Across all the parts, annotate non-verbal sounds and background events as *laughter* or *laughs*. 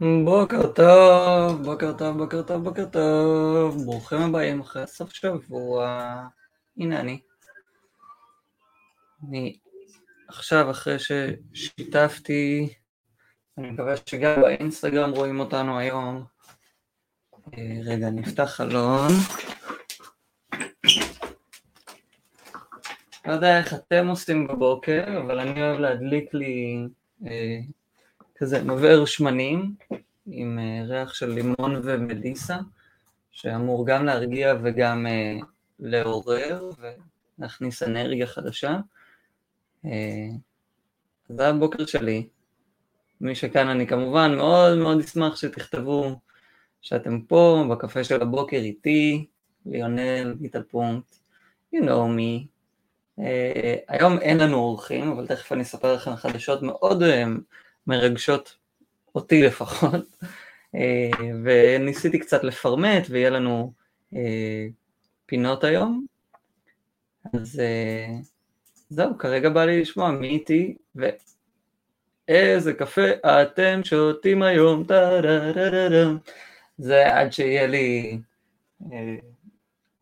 בוקר טוב, בוקר טוב, בוקר טוב, בוקר טוב, ברוכים הבאים אחרי סוף שבוע, הנה אני. אני עכשיו אחרי ששיתפתי, אני מקווה שגם באינסטגרם רואים אותנו היום. אה, רגע, נפתח חלון. לא יודע איך אתם עושים בבוקר, אבל אני אוהב להדליק לי אה, כזה מבער שמנים עם אה, ריח של לימון ומדיסה, שאמור גם להרגיע וגם אה, לעורר ולהכניס אנרגיה חדשה. אה, זה הבוקר שלי. מי שכאן אני כמובן מאוד מאוד אשמח שתכתבו שאתם פה בקפה של הבוקר איתי, ליונל, גיטל פונקט, you know me. Uh, היום אין לנו אורחים, אבל תכף אני אספר לכם חדשות מאוד מרגשות אותי לפחות, אה, וניסיתי קצת לפרמט ויהיה לנו אה, פינות היום, אז אה, זהו, כרגע בא לי לשמוע מי איתי ואיזה קפה אתם שותים היום, זה עד שיהיה לי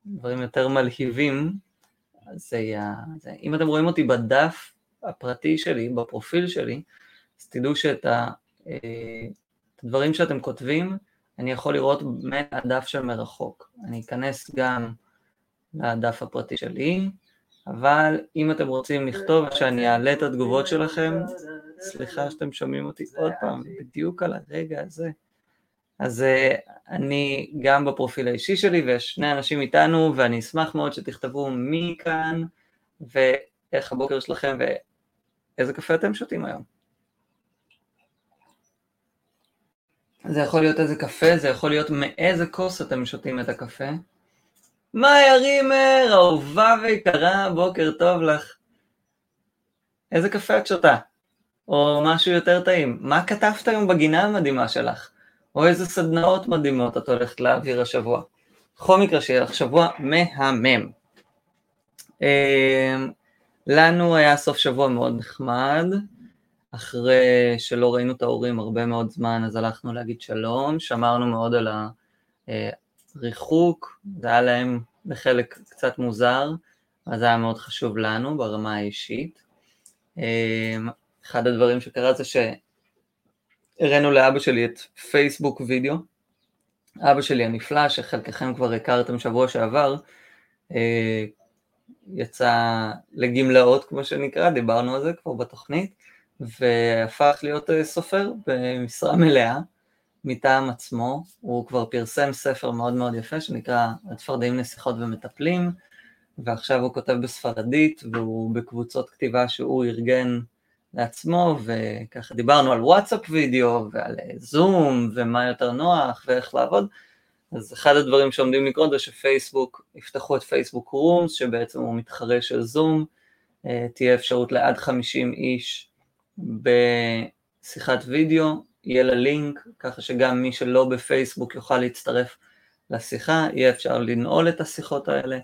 דברים יותר מלהיבים, אז זה יהיה, אם אתם רואים אותי בדף הפרטי שלי, בפרופיל שלי, אז תדעו שאת הדברים שאתם כותבים, אני יכול לראות מהדף של מרחוק. אני אכנס גם לדף הפרטי שלי, אבל אם אתם רוצים לכתוב שאני אעלה את התגובות שלכם, סליחה שאתם שומעים אותי עוד פעם, בדיוק על הרגע הזה. אז uh, אני גם בפרופיל האישי שלי ויש שני אנשים איתנו ואני אשמח מאוד שתכתבו מי כאן ואיך הבוקר שלכם ואיזה קפה אתם שותים היום. זה יכול להיות איזה קפה, זה יכול להיות מאיזה כוס אתם שותים את הקפה. מאיה רימר, אהובה ויקרה, בוקר טוב לך. איזה קפה את שותה? או משהו יותר טעים. מה כתבת היום בגינה המדהימה שלך? או איזה סדנאות מדהימות את הולכת להעביר השבוע. בכל מקרה שיהיה לך שבוע מהמם. אמ, לנו היה סוף שבוע מאוד נחמד. אחרי שלא ראינו את ההורים הרבה מאוד זמן, אז הלכנו להגיד שלום, שמרנו מאוד על הריחוק, זה היה להם בחלק קצת מוזר, אז זה היה מאוד חשוב לנו ברמה האישית. אחד הדברים שקרה זה שהראינו לאבא שלי את פייסבוק וידאו, אבא שלי הנפלא, שחלקכם כבר הכרתם שבוע שעבר, יצא לגמלאות כמו שנקרא, דיברנו על זה כבר בתוכנית, והפך להיות אה, סופר במשרה מלאה מטעם עצמו, הוא כבר פרסם ספר מאוד מאוד יפה שנקרא הצפרדעים נסיכות ומטפלים, ועכשיו הוא כותב בספרדית והוא בקבוצות כתיבה שהוא ארגן לעצמו, וככה דיברנו על וואטסאפ וידאו ועל אה, זום ומה יותר נוח ואיך לעבוד, אז אחד הדברים שעומדים לקרות זה שפייסבוק, יפתחו את פייסבוק רומס, שבעצם הוא מתחרה של זום, אה, תהיה אפשרות לעד 50 איש בשיחת וידאו, יהיה לה לינק, ככה שגם מי שלא בפייסבוק יוכל להצטרף לשיחה, יהיה אפשר לנעול את השיחות האלה,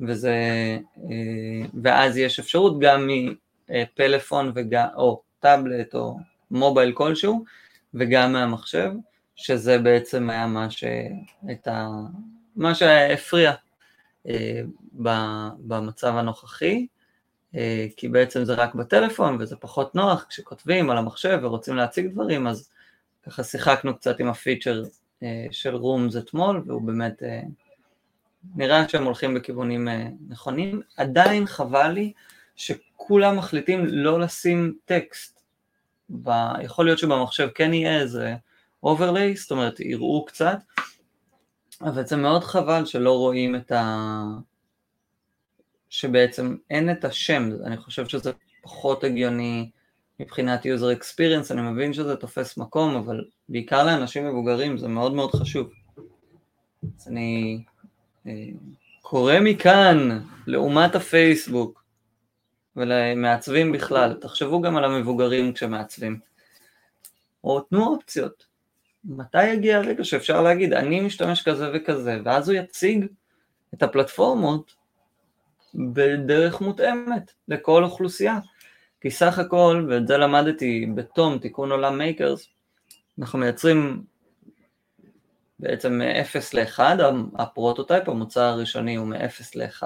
וזה, אה, ואז יש אפשרות גם מפלאפון וגם, או טאבלט או מובייל כלשהו, וגם מהמחשב, שזה בעצם היה מה שהייתה, מה שהפריע אה, במצב הנוכחי. אה, כי בעצם זה רק בטלפון וזה פחות נוח כשכותבים על המחשב ורוצים להציג דברים, אז ככה שיחקנו קצת עם הפיצ'ר אה, של Rooms אתמול, והוא באמת, אה, נראה שהם הולכים בכיוונים נכונים. עדיין חבל לי שכולם מחליטים לא לשים טקסט. ב... יכול להיות שבמחשב כן יהיה איזה overlay, זאת אומרת יראו קצת, אבל זה מאוד חבל שלא רואים את ה... שבעצם אין את השם, אני חושב שזה פחות הגיוני מבחינת user experience, אני מבין שזה תופס מקום, אבל בעיקר לאנשים מבוגרים זה מאוד מאוד חשוב. אז אני אה, קורא מכאן, לעומת הפייסבוק, ולמעצבים בכלל, תחשבו גם על המבוגרים כשמעצבים. או תנו אופציות. מתי יגיע הרגע שאפשר להגיד, אני משתמש כזה וכזה, ואז הוא יציג את הפלטפורמות בדרך מותאמת לכל אוכלוסייה. כי סך הכל, ואת זה למדתי ב TOM תיקון עולם Makers, אנחנו מייצרים בעצם מ-0 ל-1, ה prototype, המוצר הראשוני הוא מ-0 ל-1,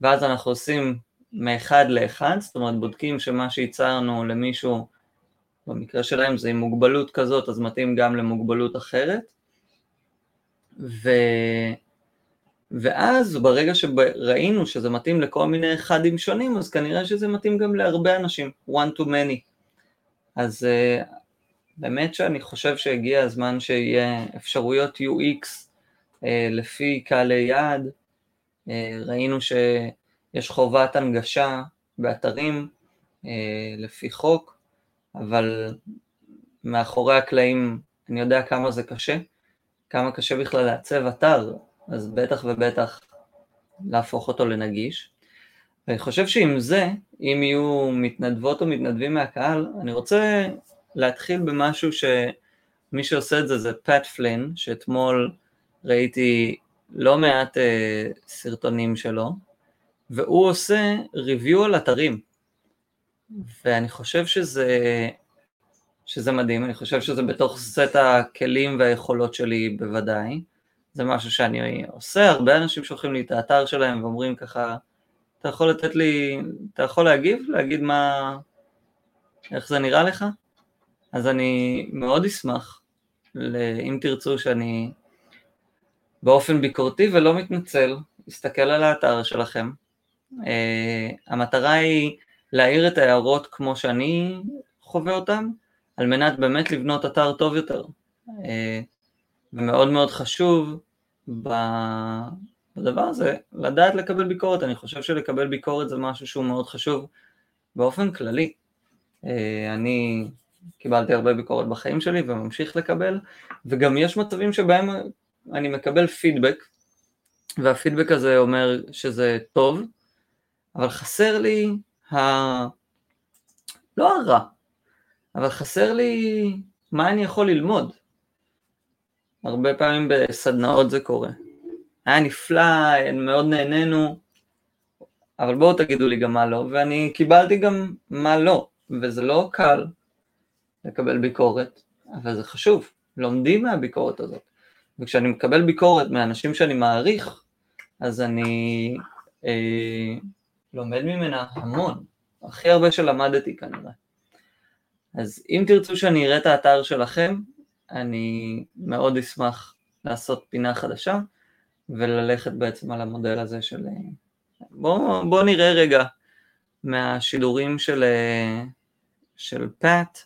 ואז אנחנו עושים מ-1 ל-1, זאת אומרת בודקים שמה שייצרנו למישהו, במקרה שלהם זה עם מוגבלות כזאת, אז מתאים גם למוגבלות אחרת, ו... ואז ברגע שראינו שזה מתאים לכל מיני חדים שונים, אז כנראה שזה מתאים גם להרבה אנשים, one to many. אז uh, באמת שאני חושב שהגיע הזמן שיהיה אפשרויות UX uh, לפי קהלי יעד. Uh, ראינו שיש חובת הנגשה באתרים uh, לפי חוק, אבל מאחורי הקלעים אני יודע כמה זה קשה, כמה קשה בכלל לעצב אתר, אז בטח ובטח להפוך אותו לנגיש. ואני חושב שעם זה, אם יהיו מתנדבות או מתנדבים מהקהל, אני רוצה להתחיל במשהו שמי שעושה את זה זה פאט פלין, שאתמול ראיתי לא מעט אה, סרטונים שלו, והוא עושה ריוויו על אתרים. ואני חושב שזה, שזה מדהים, אני חושב שזה בתוך סט הכלים והיכולות שלי בוודאי. זה משהו שאני עושה, הרבה אנשים שולחים לי את האתר שלהם ואומרים ככה, אתה יכול לתת לי, אתה יכול להגיב, להגיד מה, איך זה נראה לך? אז אני מאוד אשמח, אם תרצו שאני באופן ביקורתי ולא מתנצל, אסתכל על האתר שלכם. Uh, המטרה היא להעיר את ההערות כמו שאני חווה אותן, על מנת באמת לבנות אתר טוב יותר. Uh, ומאוד מאוד חשוב בדבר הזה לדעת לקבל ביקורת, אני חושב שלקבל ביקורת זה משהו שהוא מאוד חשוב באופן כללי. אה, אני קיבלתי הרבה ביקורת בחיים שלי וממשיך לקבל, וגם יש מצבים שבהם אני מקבל פידבק, והפידבק הזה אומר שזה טוב, אבל חסר לי ה... לא הרע, אבל חסר לי מה אני יכול ללמוד. הרבה פעמים בסדנאות זה קורה. היה נפלא, מאוד נהנינו, אבל בואו תגידו לי גם מה לא, ואני קיבלתי גם מה לא, וזה לא קל לקבל ביקורת, אבל זה חשוב, לומדים מהביקורת הזאת. וכשאני מקבל ביקורת מאנשים שאני מעריך, אז אני אה, לומד ממנה המון, הכי הרבה שלמדתי כנראה. אז אם תרצו שאני אראה את האתר שלכם, אני מאוד אשמח לעשות פינה חדשה וללכת בעצם על המודל הזה של... בואו בוא נראה רגע מהשידורים של, של פאט,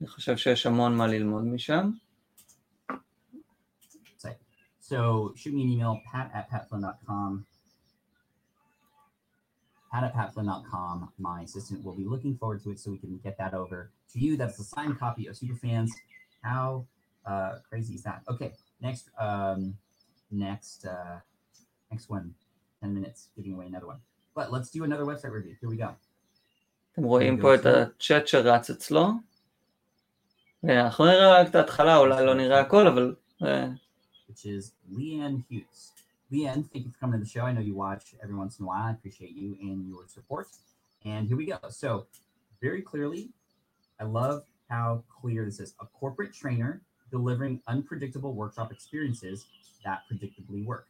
אני חושב שיש המון מה ללמוד משם. So shoot me an email, pat at patflynn.com. Pat at patflynn.com. My assistant will be looking forward to it so we can get that over to you. That's a signed copy of Superfans How uh, crazy is that? Okay, next, um, next, uh, next one. 10 minutes, giving away another one. But let's do another website review. Here we go. אתם רואים פה את הצ'אט שרץ אצלו. אנחנו נראה רק את ההתחלה, אולי לא נראה הכל, אבל... Which is Leanne Hughes. Leanne, thank you for coming to the show. I know you watch every once in a while. I appreciate you and your support. And here we go. So, very clearly, I love how clear this is. A corporate trainer delivering unpredictable workshop experiences that predictably work.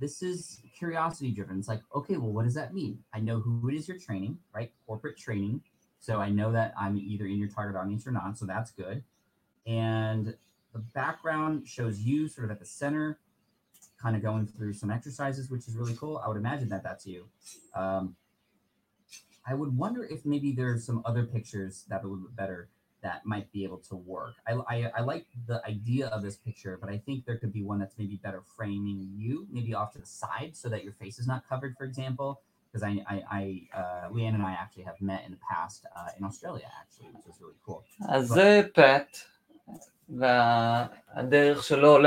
This is curiosity driven. It's like, okay, well, what does that mean? I know who it is you're training, right? Corporate training. So I know that I'm either in your target audience or not. So that's good. And the background shows you sort of at the center, kind of going through some exercises, which is really cool. I would imagine that that's you. Um, I would wonder if maybe there's some other pictures that are a little bit better that might be able to work. I, I, I like the idea of this picture, but I think there could be one that's maybe better framing you, maybe off to the side so that your face is not covered, for example. Because I, I, I uh, Leanne and I actually have met in the past uh, in Australia, actually, which is really cool. אז זה פט, והדרך שלו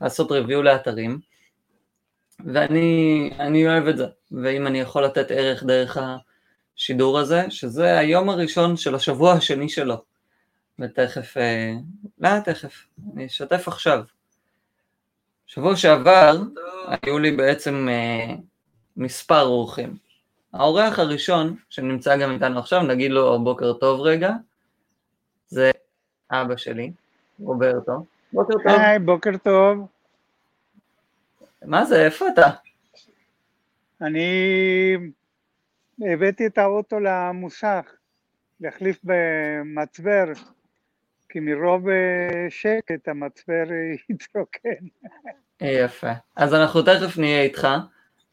לעשות ריוויו לאתרים. ואני אוהב את זה, ואם אני יכול לתת ערך דרך השידור הזה, שזה היום הראשון של השבוע השני שלו, ותכף, אה, לא תכף, אני אשתף עכשיו. שבוע שעבר היו לי בעצם אה, מספר אורחים. האורח הראשון, שנמצא גם איתנו עכשיו, נגיד לו בוקר טוב רגע, זה אבא שלי, רוברטו. בוקר טוב. היי, בוקר טוב. מה זה, איפה אתה? אני הבאתי את האוטו למוסך, להחליף במצבר, כי מרוב אה, שקט המצבר *laughs* התרוקן. יפה. אז אנחנו תכף נהיה איתך,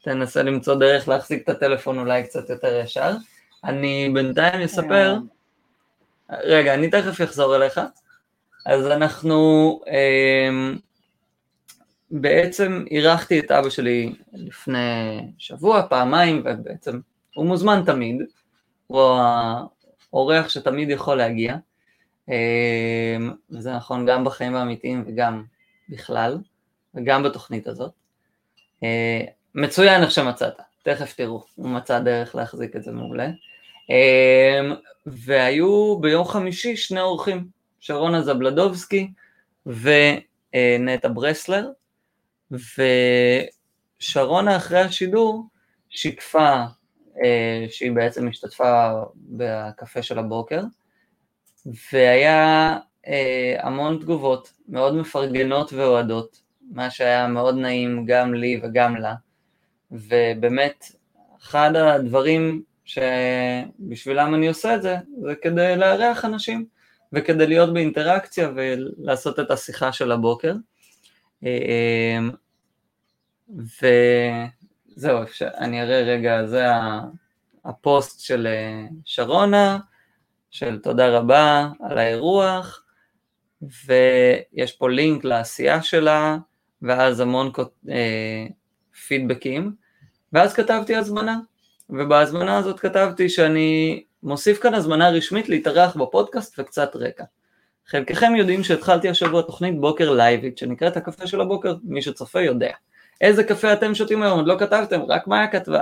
תנסה למצוא דרך להחזיק את הטלפון אולי קצת יותר ישר. אני בינתיים אספר, רגע, אני תכף אחזור אליך. אז אנחנו, אה, בעצם אירחתי את אבא שלי לפני שבוע, פעמיים, ובעצם הוא מוזמן תמיד, הוא האורח שתמיד יכול להגיע, אה, וזה נכון גם בחיים האמיתיים וגם בכלל, וגם בתוכנית הזאת. אה, מצוין איך שמצאת, תכף תראו, הוא מצא דרך להחזיק את זה מעולה. אה, והיו ביום חמישי שני אורחים, שרונה זבלדובסקי ונטע ברסלר, ושרונה אחרי השידור שיקפה אה, שהיא בעצם השתתפה בקפה של הבוקר, והיה אה, המון תגובות מאוד מפרגנות ואוהדות, מה שהיה מאוד נעים גם לי וגם לה, ובאמת אחד הדברים שבשבילם אני עושה את זה, זה כדי לארח אנשים וכדי להיות באינטראקציה ולעשות את השיחה של הבוקר. וזהו, אני אראה רגע, זה הפוסט של אה, שרונה, של תודה רבה על האירוח, ויש פה לינק לעשייה שלה, ואז המון אה, פידבקים, ואז כתבתי הזמנה, ובהזמנה הזאת כתבתי שאני מוסיף כאן הזמנה רשמית להתארח בפודקאסט וקצת רקע. חלקכם יודעים שהתחלתי השבוע תוכנית בוקר לייבית שנקראת הקפה של הבוקר, מי שצופה יודע. איזה קפה אתם שותים היום? עוד לא כתבתם, רק מאיה כתבה.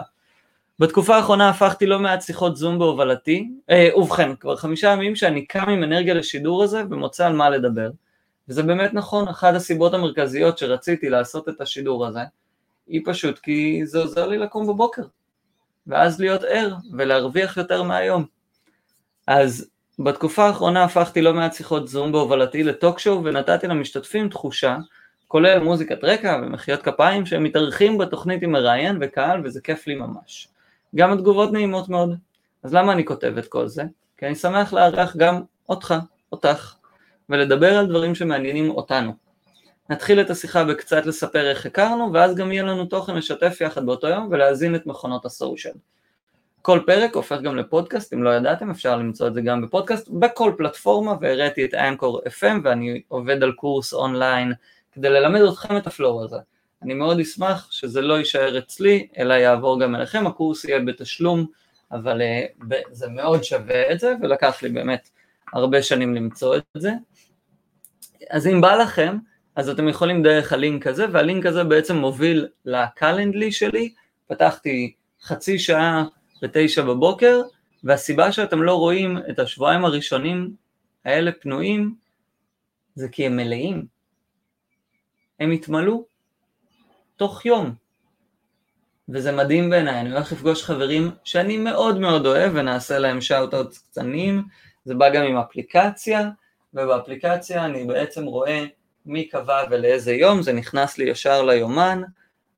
בתקופה האחרונה הפכתי לא מעט שיחות זום בהובלתי, אה, ובכן, כבר חמישה ימים שאני קם עם אנרגיה לשידור הזה ומוצא על מה לדבר. וזה באמת נכון, אחת הסיבות המרכזיות שרציתי לעשות את השידור הזה, היא פשוט כי זה עוזר לי לקום בבוקר, ואז להיות ער ולהרוויח יותר מהיום. אז בתקופה האחרונה הפכתי לא מעט שיחות זום בהובלתי לטוקשואו ונתתי למשתתפים תחושה כולל מוזיקת רקע ומחיאות כפיים שהם מתארחים בתוכנית עם מראיין וקהל וזה כיף לי ממש. גם התגובות נעימות מאוד. אז למה אני כותב את כל זה? כי אני שמח לארח גם אותך, אותך, ולדבר על דברים שמעניינים אותנו. נתחיל את השיחה בקצת לספר איך הכרנו, ואז גם יהיה לנו תוכן לשתף יחד באותו יום ולהזין את מכונות ה social. כל פרק הופך גם לפודקאסט, אם לא ידעתם אפשר למצוא את זה גם בפודקאסט, בכל פלטפורמה, והראיתי את Anchor FM ואני עובד על קורס אונליין כדי ללמד אתכם את ה flow הזה. אני מאוד אשמח שזה לא יישאר אצלי, אלא יעבור גם אליכם, הקורס יהיה בתשלום, אבל אה, זה מאוד שווה את זה, ולקח לי באמת הרבה שנים למצוא את זה. אז אם בא לכם, אז אתם יכולים דרך הלינק הזה, והלינק הזה בעצם מוביל לקלנדלי שלי, פתחתי חצי שעה בתשע בבוקר, והסיבה שאתם לא רואים את השבועיים הראשונים האלה פנויים, זה כי הם מלאים. הם יתמלאו תוך יום. וזה מדהים בעיניי, אני הולך לפגוש חברים שאני מאוד מאוד אוהב ונעשה להם שאוט-אוט קטנים, זה בא גם עם אפליקציה, ובאפליקציה אני בעצם רואה מי קבע ולאיזה יום, זה נכנס לי ישר ליומן,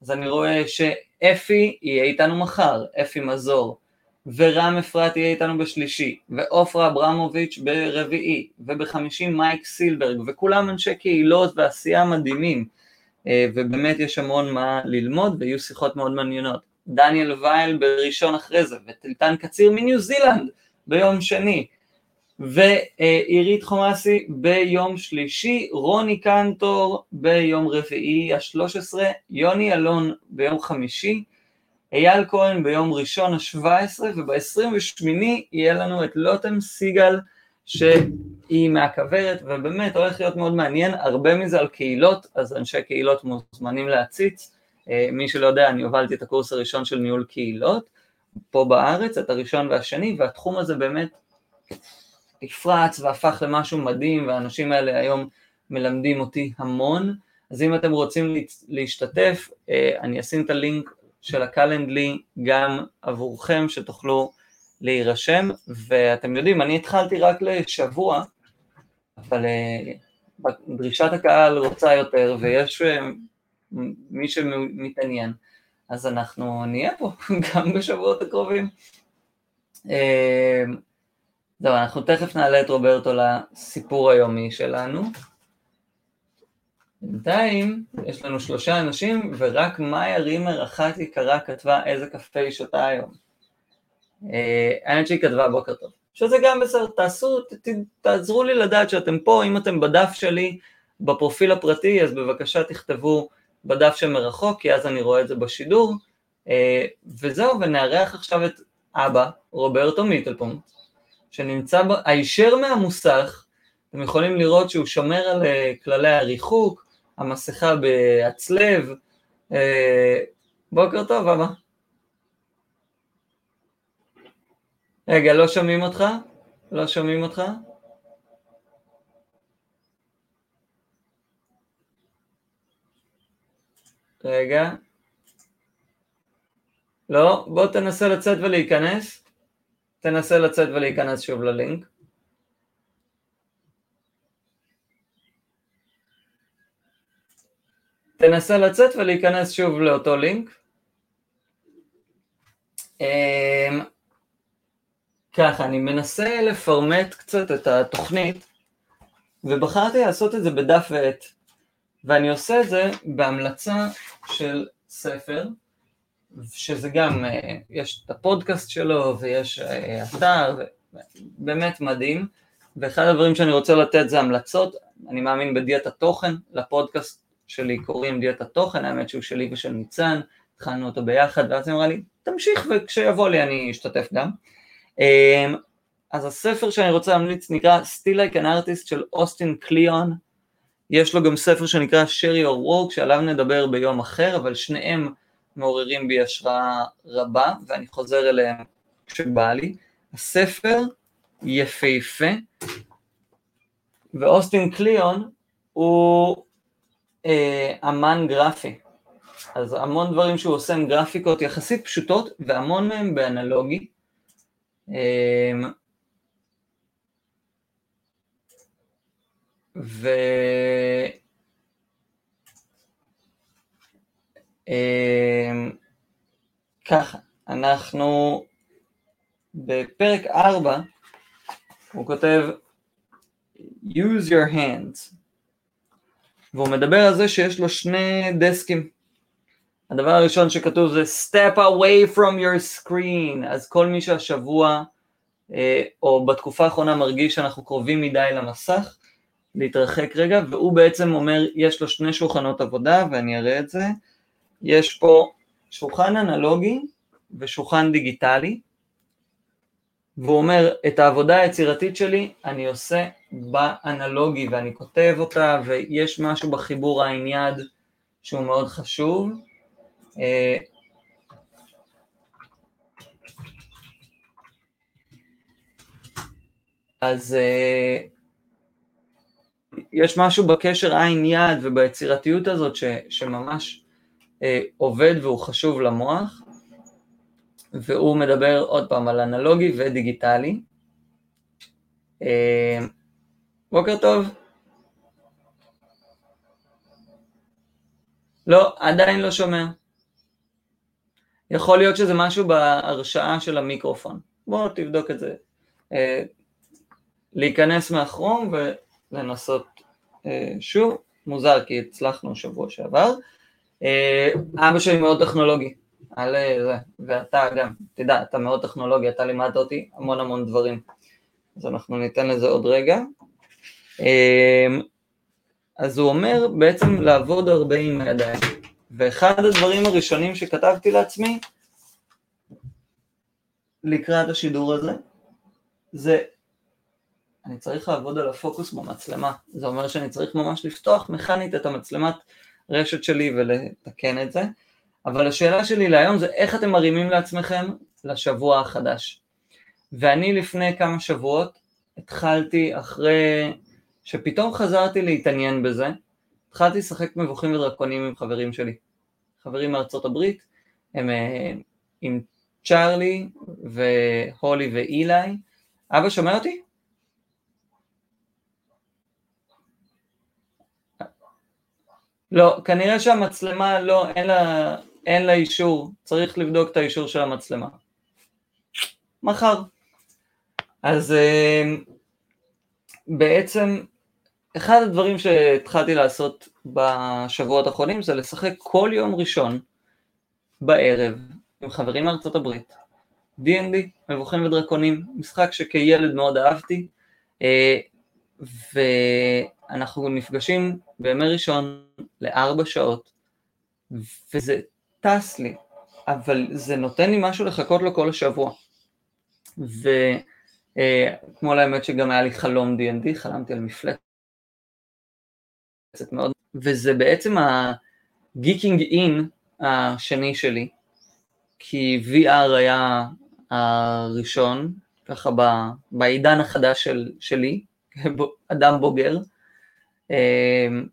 אז אני רואה שאפי יהיה איתנו מחר, אפי מזור, ורם אפרת יהיה איתנו בשלישי, ועופרה אברמוביץ' ברביעי, ובחמישי מייק סילברג, וכולם אנשי קהילות ועשייה מדהימים, אה, ובאמת יש המון מה ללמוד, ויהיו שיחות מאוד מעניינות. דניאל וייל בראשון אחרי זה, וטלטן קציר מניו זילנד ביום שני, ועירית חומאסי ביום שלישי, רוני קנטור ביום רביעי ה-13, יוני אלון ביום חמישי, אייל כהן ביום ראשון ה-17 וב-28 יהיה לנו את לוטם סיגל שהיא מהכוורת ובאמת הולך להיות מאוד מעניין, הרבה מזה על קהילות, אז אנשי קהילות מוזמנים להציץ, אה, מי שלא יודע אני הובלתי את הקורס הראשון של ניהול קהילות פה בארץ, את הראשון והשני והתחום הזה באמת נפרץ והפך למשהו מדהים והאנשים האלה היום מלמדים אותי המון, אז אם אתם רוצים להשתתף, אה, אני אשים את הלינק של הקלנדלי גם עבורכם שתוכלו להירשם, ואתם יודעים, אני התחלתי רק לשבוע, אבל אה, דרישת הקהל רוצה יותר ויש אה, מי שמתעניין, אז אנחנו נהיה פה *laughs* גם בשבועות הקרובים. אה, זהו, אנחנו תכף נעלה את רוברטו לסיפור היומי שלנו. בינתיים יש לנו שלושה אנשים ורק מאיה רימר אחת יקרה כתבה איזה קפה היא שותה היום. האמת שהיא כתבה בוקר טוב. שזה גם בסדר, תעשו, תעזרו לי לדעת שאתם פה, אם אתם בדף שלי, בפרופיל הפרטי, אז בבקשה תכתבו בדף שמרחוק, כי אז אני רואה את זה בשידור, אה, וזהו, ונארח עכשיו את אבא, רוברטו מיטלפונט, שנמצא. הישר מהמוסך, אתם יכולים לראות שהוא שומר על אה, כללי הריחוק, המסכה בהצלב, אה, בוקר טוב אבא. רגע, לא שומעים אותך? לא שומעים אותך? רגע. לא, בוא תנסה לצאת ולהיכנס. תנסה לצאת ולהיכנס שוב ללינק. תנסה לצאת ולהיכנס שוב לאותו לינק. אמ, ככה, אני מנסה לפרמט קצת את התוכנית, ובחרתי לעשות את זה בדף ועט, ואני עושה את זה בהמלצה של ספר, שזה גם, אה, יש את הפודקאסט שלו, ויש אה, אתר, באמת מדהים, ואחד הדברים שאני רוצה לתת זה המלצות, אני מאמין בדיאטת תוכן, לפודקאסט שלי קוראים דיאטת תוכן, האמת שהוא שלי ושל ניצן, התחלנו אותו ביחד, ואז היא אמרה לי, תמשיך וכשיבוא לי אני אשתתף גם. אמ, אז הספר שאני רוצה להמליץ נקרא Still Like an Artist של אוסטין קליון, יש לו גם ספר שנקרא Share Your Work שעליו נדבר ביום אחר, אבל שניהם מעוררים בי השראה רבה ואני חוזר אליהם כשבא לי. הספר יפהפה ואוסטין קליון הוא אה, אמן גרפי, אז המון דברים שהוא עושה עם גרפיקות יחסית פשוטות והמון מהם באנלוגי. אמ, ו... אמ, ככה, אנחנו בפרק 4, הוא כותב use your hands, והוא מדבר על זה שיש לו שני דסקים. הדבר הראשון שכתוב זה step away from your screen, אז כל מי שהשבוע אה, או בתקופה האחרונה מרגיש שאנחנו קרובים מדי למסך, להתרחק רגע, והוא בעצם אומר, יש לו שני שולחנות עבודה, ואני אראה את זה, יש פה שולחן אנלוגי ושולחן דיגיטלי, והוא אומר, את העבודה היצירתית שלי אני עושה באנלוגי, ואני כותב אותה, ויש משהו בחיבור העין יד שהוא מאוד חשוב, אה, אז אה, יש משהו בקשר עין יד וביצירתיות הזאת ש, שממש אה, עובד והוא חשוב למוח, והוא מדבר עוד פעם על אנלוגי ודיגיטלי. בוקר טוב. לא, עדיין לא שומע. יכול להיות שזה משהו בהרשאה של המיקרופון. בואו תבדוק את זה. אה, להיכנס מהכרום ולנסות אה, שוב, מוזר כי הצלחנו שבוע שעבר. אה, אבא שלי מאוד טכנולוגי, על זה, ואתה גם, תדע, אתה מאוד טכנולוגי, אתה לימדת אותי המון המון דברים. אז אנחנו ניתן לזה עוד רגע. אז הוא אומר בעצם לעבוד הרבה עם הידיים. ואחד הדברים הראשונים שכתבתי לעצמי לקראת השידור הזה, זה אני צריך לעבוד על הפוקוס במצלמה. זה אומר שאני צריך ממש לפתוח מכנית את המצלמת רשת שלי ולתקן את זה. אבל השאלה שלי להיום זה איך אתם מרימים לעצמכם לשבוע החדש. ואני לפני כמה שבועות התחלתי אחרי שפתאום חזרתי להתעניין בזה, התחלתי לשחק מבוכים ודרקונים עם חברים שלי. חברים מארצות הברית, הם אה, עם צ'ארלי והולי ואילי. אבא שומע אותי? לא, כנראה שהמצלמה לא, אין לה אין לה אישור, צריך לבדוק את האישור של המצלמה. מחר. אז אה, בעצם אחד הדברים שהתחלתי לעשות בשבועות האחרונים זה לשחק כל יום ראשון בערב עם חברים מארצות הברית, D&D, מבוכים ודרקונים, משחק שכילד מאוד אהבתי, אה, ואנחנו נפגשים בימי ראשון לארבע שעות, וזה טס לי, אבל זה נותן לי משהו לחכות לו כל השבוע. וכמו לאמת שגם היה לי חלום D&D, חלמתי על מפלצת מאוד, וזה בעצם הגיקינג אין השני שלי, כי VR היה הראשון, ככה בעידן החדש של, שלי, *laughs* אדם בוגר, אמ,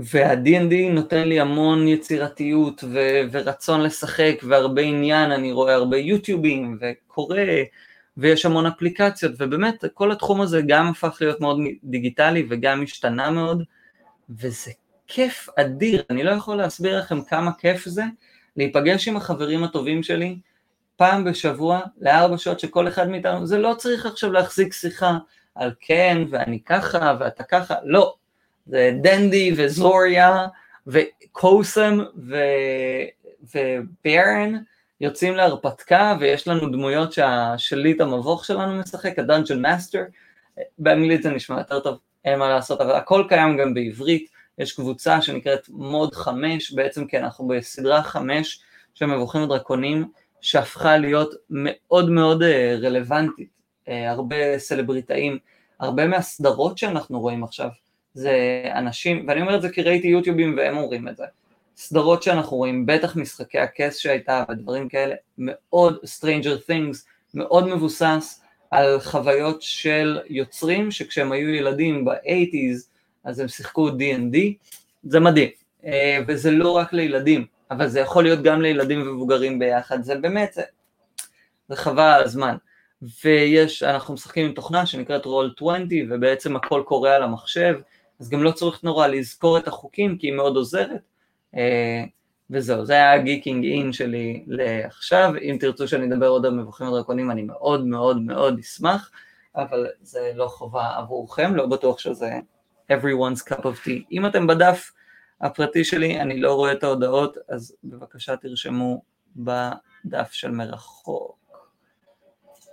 וה-D&D נותן לי המון יצירתיות ו- ורצון לשחק והרבה עניין, אני רואה הרבה יוטיובים וקורא ויש המון אפליקציות ובאמת כל התחום הזה גם הפך להיות מאוד דיגיטלי וגם השתנה מאוד וזה כיף אדיר, אני לא יכול להסביר לכם כמה כיף זה להיפגש עם החברים הטובים שלי פעם בשבוע לארבע שעות שכל אחד מאיתנו, זה לא צריך עכשיו להחזיק שיחה על כן ואני ככה ואתה ככה, לא, זה דנדי וזוריה וקוסם וברן יוצאים להרפתקה ויש לנו דמויות שהשליט המבוך שלנו משחק, ה dungeon master, באנגלית זה נשמע יותר טוב, אין מה לעשות, אבל הכל קיים גם בעברית, יש קבוצה שנקראת מוד 5, בעצם כן, אנחנו בסדרה 5 של מבוכים ודרקונים, שהפכה להיות מאוד מאוד אה, רלוונטית, אה, הרבה סלבריטאים, הרבה מהסדרות שאנחנו רואים עכשיו, זה אנשים, ואני אומר את זה כי ראיתי יוטיובים והם אומרים את זה, סדרות שאנחנו רואים, בטח משחקי הכס שהייתה ודברים כאלה, מאוד Stranger Things, מאוד מבוסס על חוויות של יוצרים שכשהם היו ילדים ב-80's אז הם שיחקו D&D, זה מדהים, אה, וזה לא רק לילדים, אבל זה יכול להיות גם לילדים ומבוגרים ביחד, זה באמת, זה, זה חבל על הזמן. ויש, אנחנו משחקים עם תוכנה שנקראת רול 20 ובעצם הכל קורה על המחשב, אז גם לא צריך נורא לזכור את החוקים כי היא מאוד עוזרת. אה, וזהו, זה היה הגיקינג אין שלי לעכשיו, אם תרצו שאני אדבר עוד על מבוכים ודרקונים אני מאוד מאוד מאוד אשמח, אבל זה לא חובה עבורכם, לא בטוח שזה everyone's cup of tea. אם אתם בדף הפרטי שלי, אני לא רואה את ההודעות, אז בבקשה תרשמו בדף של מרחוק.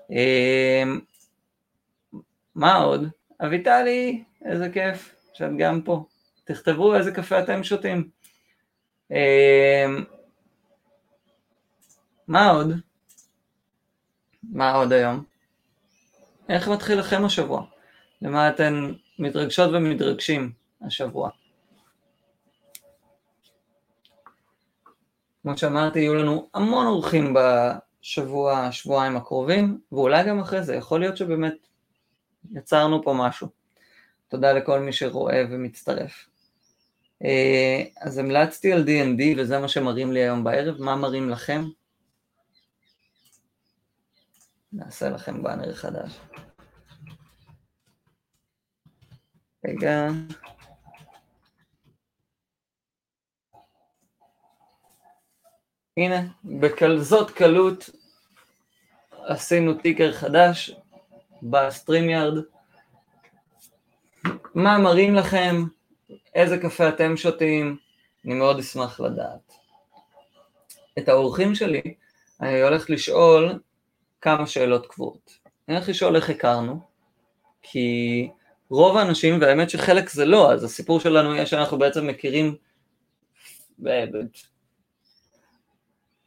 אמ, מה עוד? אביטלי, איזה כיף שאת גם פה. תכתבו איזה קפה אתם שותים. אמ, מה עוד? מה עוד היום? איך מתחיל לכם השבוע? למה אתן מתרגשות ומתרגשים השבוע? כמו שאמרתי, יהיו לנו המון אורחים בשבוע, שבועיים הקרובים, ואולי גם אחרי זה, יכול להיות שבאמת יצרנו פה משהו. תודה לכל מי שרואה ומצטרף. אה, אז המלצתי על D&D וזה מה שמראים לי היום בערב, מה מראים לכם? נעשה לכם באנר חדש. רגע. הנה, בכזאת קלות עשינו ticker חדש ב StreamYard. מה מראים לכם? איזה קפה אתם שותים? אני מאוד אשמח לדעת. את האורחים שלי אני הולך לשאול כמה שאלות קבועות. אני הולך לשאול איך הכרנו, כי רוב האנשים, והאמת שחלק זה לא, אז הסיפור שלנו יהיה שאנחנו בעצם מכירים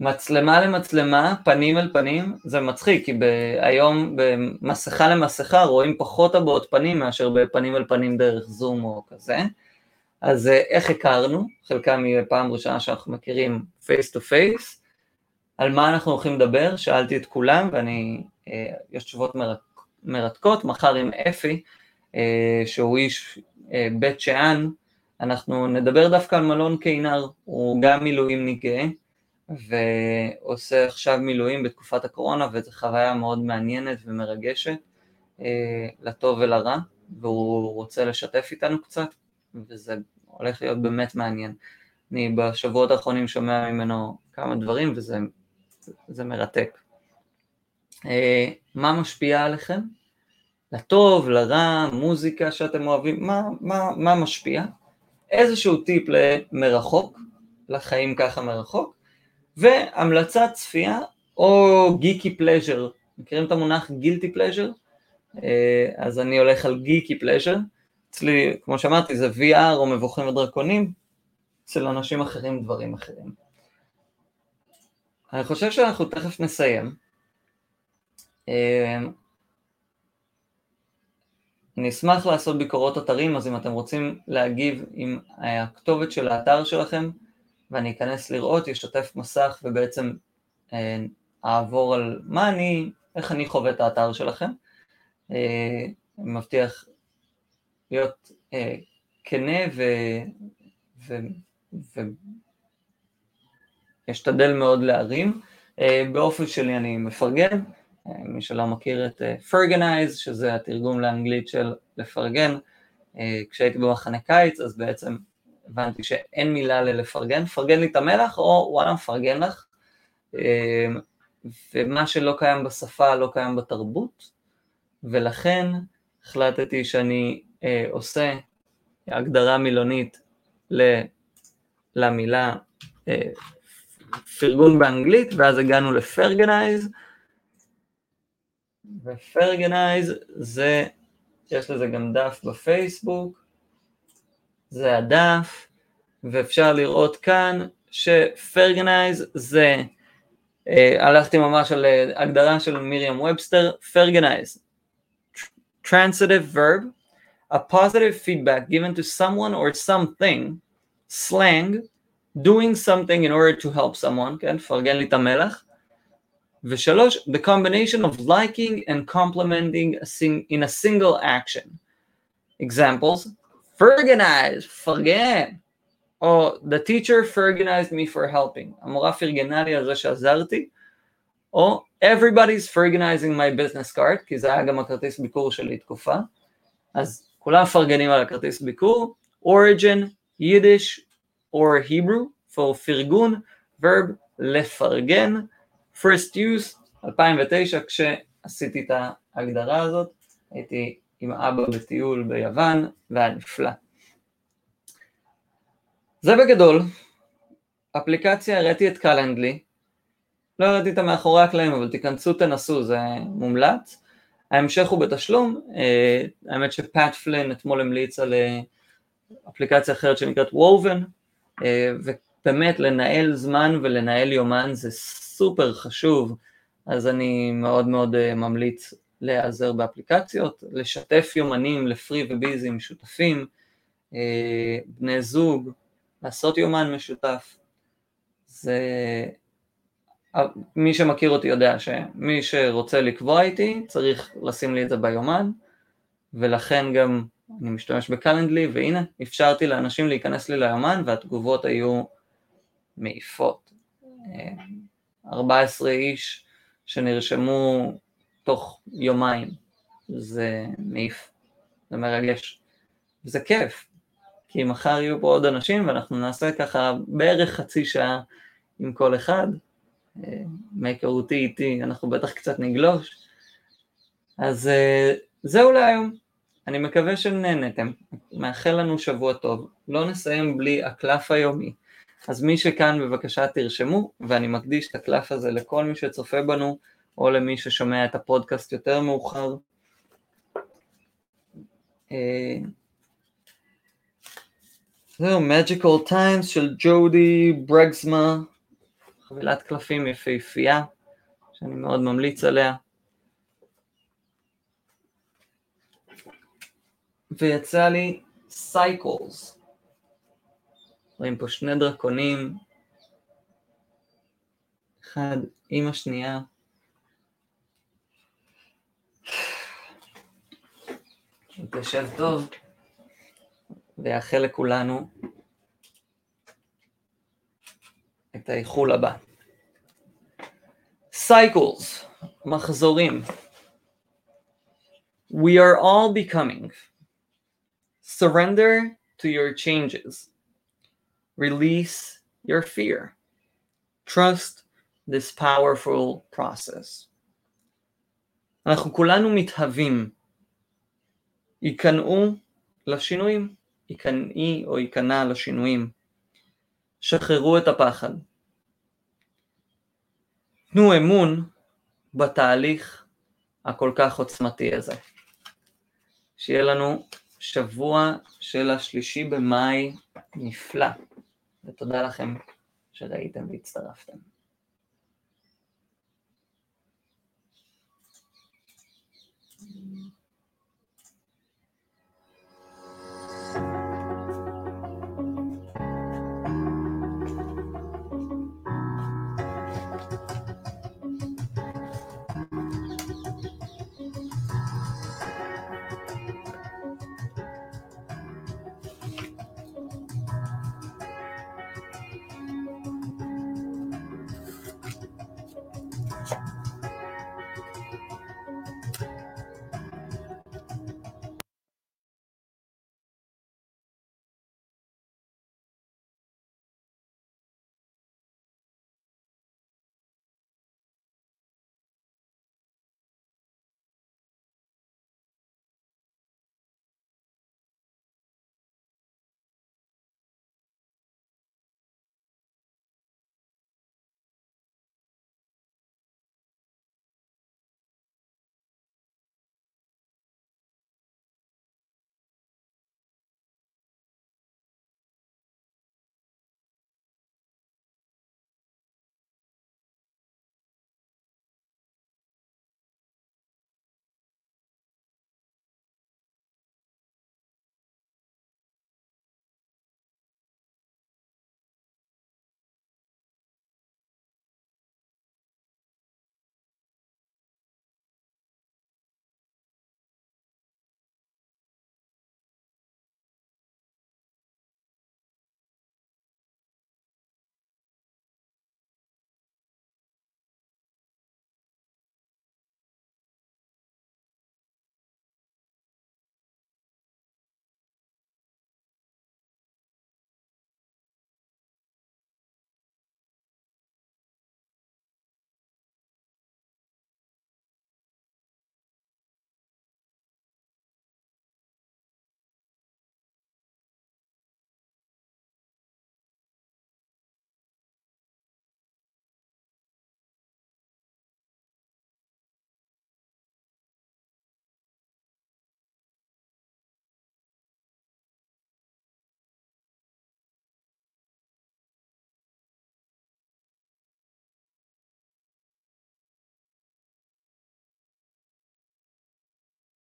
מצלמה למצלמה, פנים אל פנים, זה מצחיק, כי היום במסכה למסכה רואים פחות הבעות פנים מאשר בפנים אל פנים דרך זום או כזה. אז אה, איך הכרנו? חלקם יהיה פעם ראשונה שאנחנו מכירים face to face. על מה אנחנו הולכים לדבר? שאלתי את כולם ואני, אה, יש תשובות מרתק, מרתקות, מחר עם אפי, אה, שהוא איש בית שאן, אנחנו נדבר דווקא על מלון קינר, הוא גם מילואימניק גאה, ועושה עכשיו מילואים בתקופת הקורונה, וזו חוויה מאוד מעניינת ומרגשת, לטוב ולרע, והוא רוצה לשתף איתנו קצת, וזה הולך להיות באמת מעניין. אני בשבועות האחרונים שומע ממנו כמה דברים וזה זה מרתק. אה, מה משפיע עליכם? לטוב, לרע, מוזיקה שאתם אוהבים, מה, מה, מה משפיע? איזשהו טיפ למרחוק, לחיים ככה מרחוק, והמלצת צפייה או גיקי פלז'ר, מכירים את המונח גילטי פלז'ר? אה, אז אני הולך על גיקי פלז'ר, אצלי, כמו שאמרתי, זה VR או מבוכים ודרקונים, אצל אנשים אחרים דברים אחרים. אני חושב שאנחנו תכף נסיים. אה, אני אשמח לעשות ביקורות אתרים, אז אם אתם רוצים להגיב עם הכתובת של האתר שלכם, ואני אכנס לראות, אשתף מסך ובעצם אה, אעבור על מה אני, איך אני חווה את האתר שלכם. אה, מבטיח להיות אה, כנה ו... ו... ו... אשתדל מאוד להרים. באופן שלי אני מפרגן, מי שלא מכיר את פרגנייז, שזה התרגום לאנגלית של לפרגן. כשהייתי במחנה קיץ, אז בעצם הבנתי שאין מילה ללפרגן, פרגן לי את המלח, או וואלה מפרגן לך. ומה שלא קיים בשפה לא קיים בתרבות, ולכן החלטתי שאני אה, עושה הגדרה מילונית ל, למילה אה, פרגון באנגלית, ואז הגענו לפרגנייז, ופרגנייז זה, יש לזה גם דף בפייסבוק, זה הדף, ואפשר לראות כאן שפרגנייז זה הלכתי ממש על הגדרה של מרים ובסטר, ferganize, transitive verb, a positive feedback given to someone or something, slang, doing something in order to help someone, כן, פרגן לי את המלח, ושלוש, the combination of liking and complimenting a sing, in a single action. Examples, ferganize, פרגן, או The teacher ferganized me for helping, המורה פרגנה לי על זה שעזרתי, או Everybody's ferganizing my business card, כי זה היה גם הכרטיס ביקור שלי תקופה, אז כולם מפרגנים על הכרטיס ביקור, Origin, יידיש, or Hebrew, for פרגון, verb לפרגן, first use, 2009, כשעשיתי את ההגדרה הזאת, הייתי עם אבא בטיול ביוון, והיה נפלא. זה בגדול, אפליקציה, הראיתי את קלנדלי, לא הראיתי אותה מאחורי הקלעים, אבל תיכנסו, תנסו, זה מומלץ. ההמשך הוא בתשלום, אה, האמת שפאט פלין אתמול המליץ על אה, אפליקציה אחרת שנקראת וובן, אה, ובאמת לנהל זמן ולנהל יומן זה סופר חשוב, אז אני מאוד מאוד ממליץ להיעזר באפליקציות, לשתף יומנים לפרי וביזי עם שותפים, בני זוג, לעשות יומן משותף. זה... מי שמכיר אותי יודע שמי שרוצה לקבוע איתי צריך לשים לי את זה ביומן, ולכן גם אני משתמש בקלנדלי, והנה, אפשרתי לאנשים להיכנס לי ליומן והתגובות היו מעיפות. 14 איש שנרשמו תוך יומיים, זה מעיף, זה מרגש, וזה כיף, כי מחר יהיו פה עוד אנשים ואנחנו נעשה ככה בערך חצי שעה עם כל אחד, מהיכרותי איתי אנחנו בטח קצת נגלוש, אז אה, זהו להיום, אני מקווה שנהנתם, מאחל לנו שבוע טוב, לא נסיים בלי הקלף היומי, אז מי שכאן בבקשה תרשמו, ואני מקדיש את הקלף הזה לכל מי שצופה בנו, או למי ששומע את הפודקאסט יותר מאוחר. אה, זהו, Magical Times של ג'ודי ברגסמה, חבילת קלפים יפהפייה, שאני מאוד ממליץ עליה. ויצא לי Cycles. רואים פה שני דרקונים, אחד עם השנייה. תשב טוב. ויאחל לכולנו את האיחול הבא. Cycles, מחזורים. We are all becoming. Surrender to your changes. Release your fear. Trust this powerful process. אנחנו כולנו מתהווים. ייכנעו לשינויים, ייכנעי או ייכנע לשינויים. שחררו את הפחד. תנו אמון בתהליך הכל כך עוצמתי הזה. שיהיה לנו שבוע של השלישי במאי נפלא, ותודה לכם שראיתם והצטרפתם.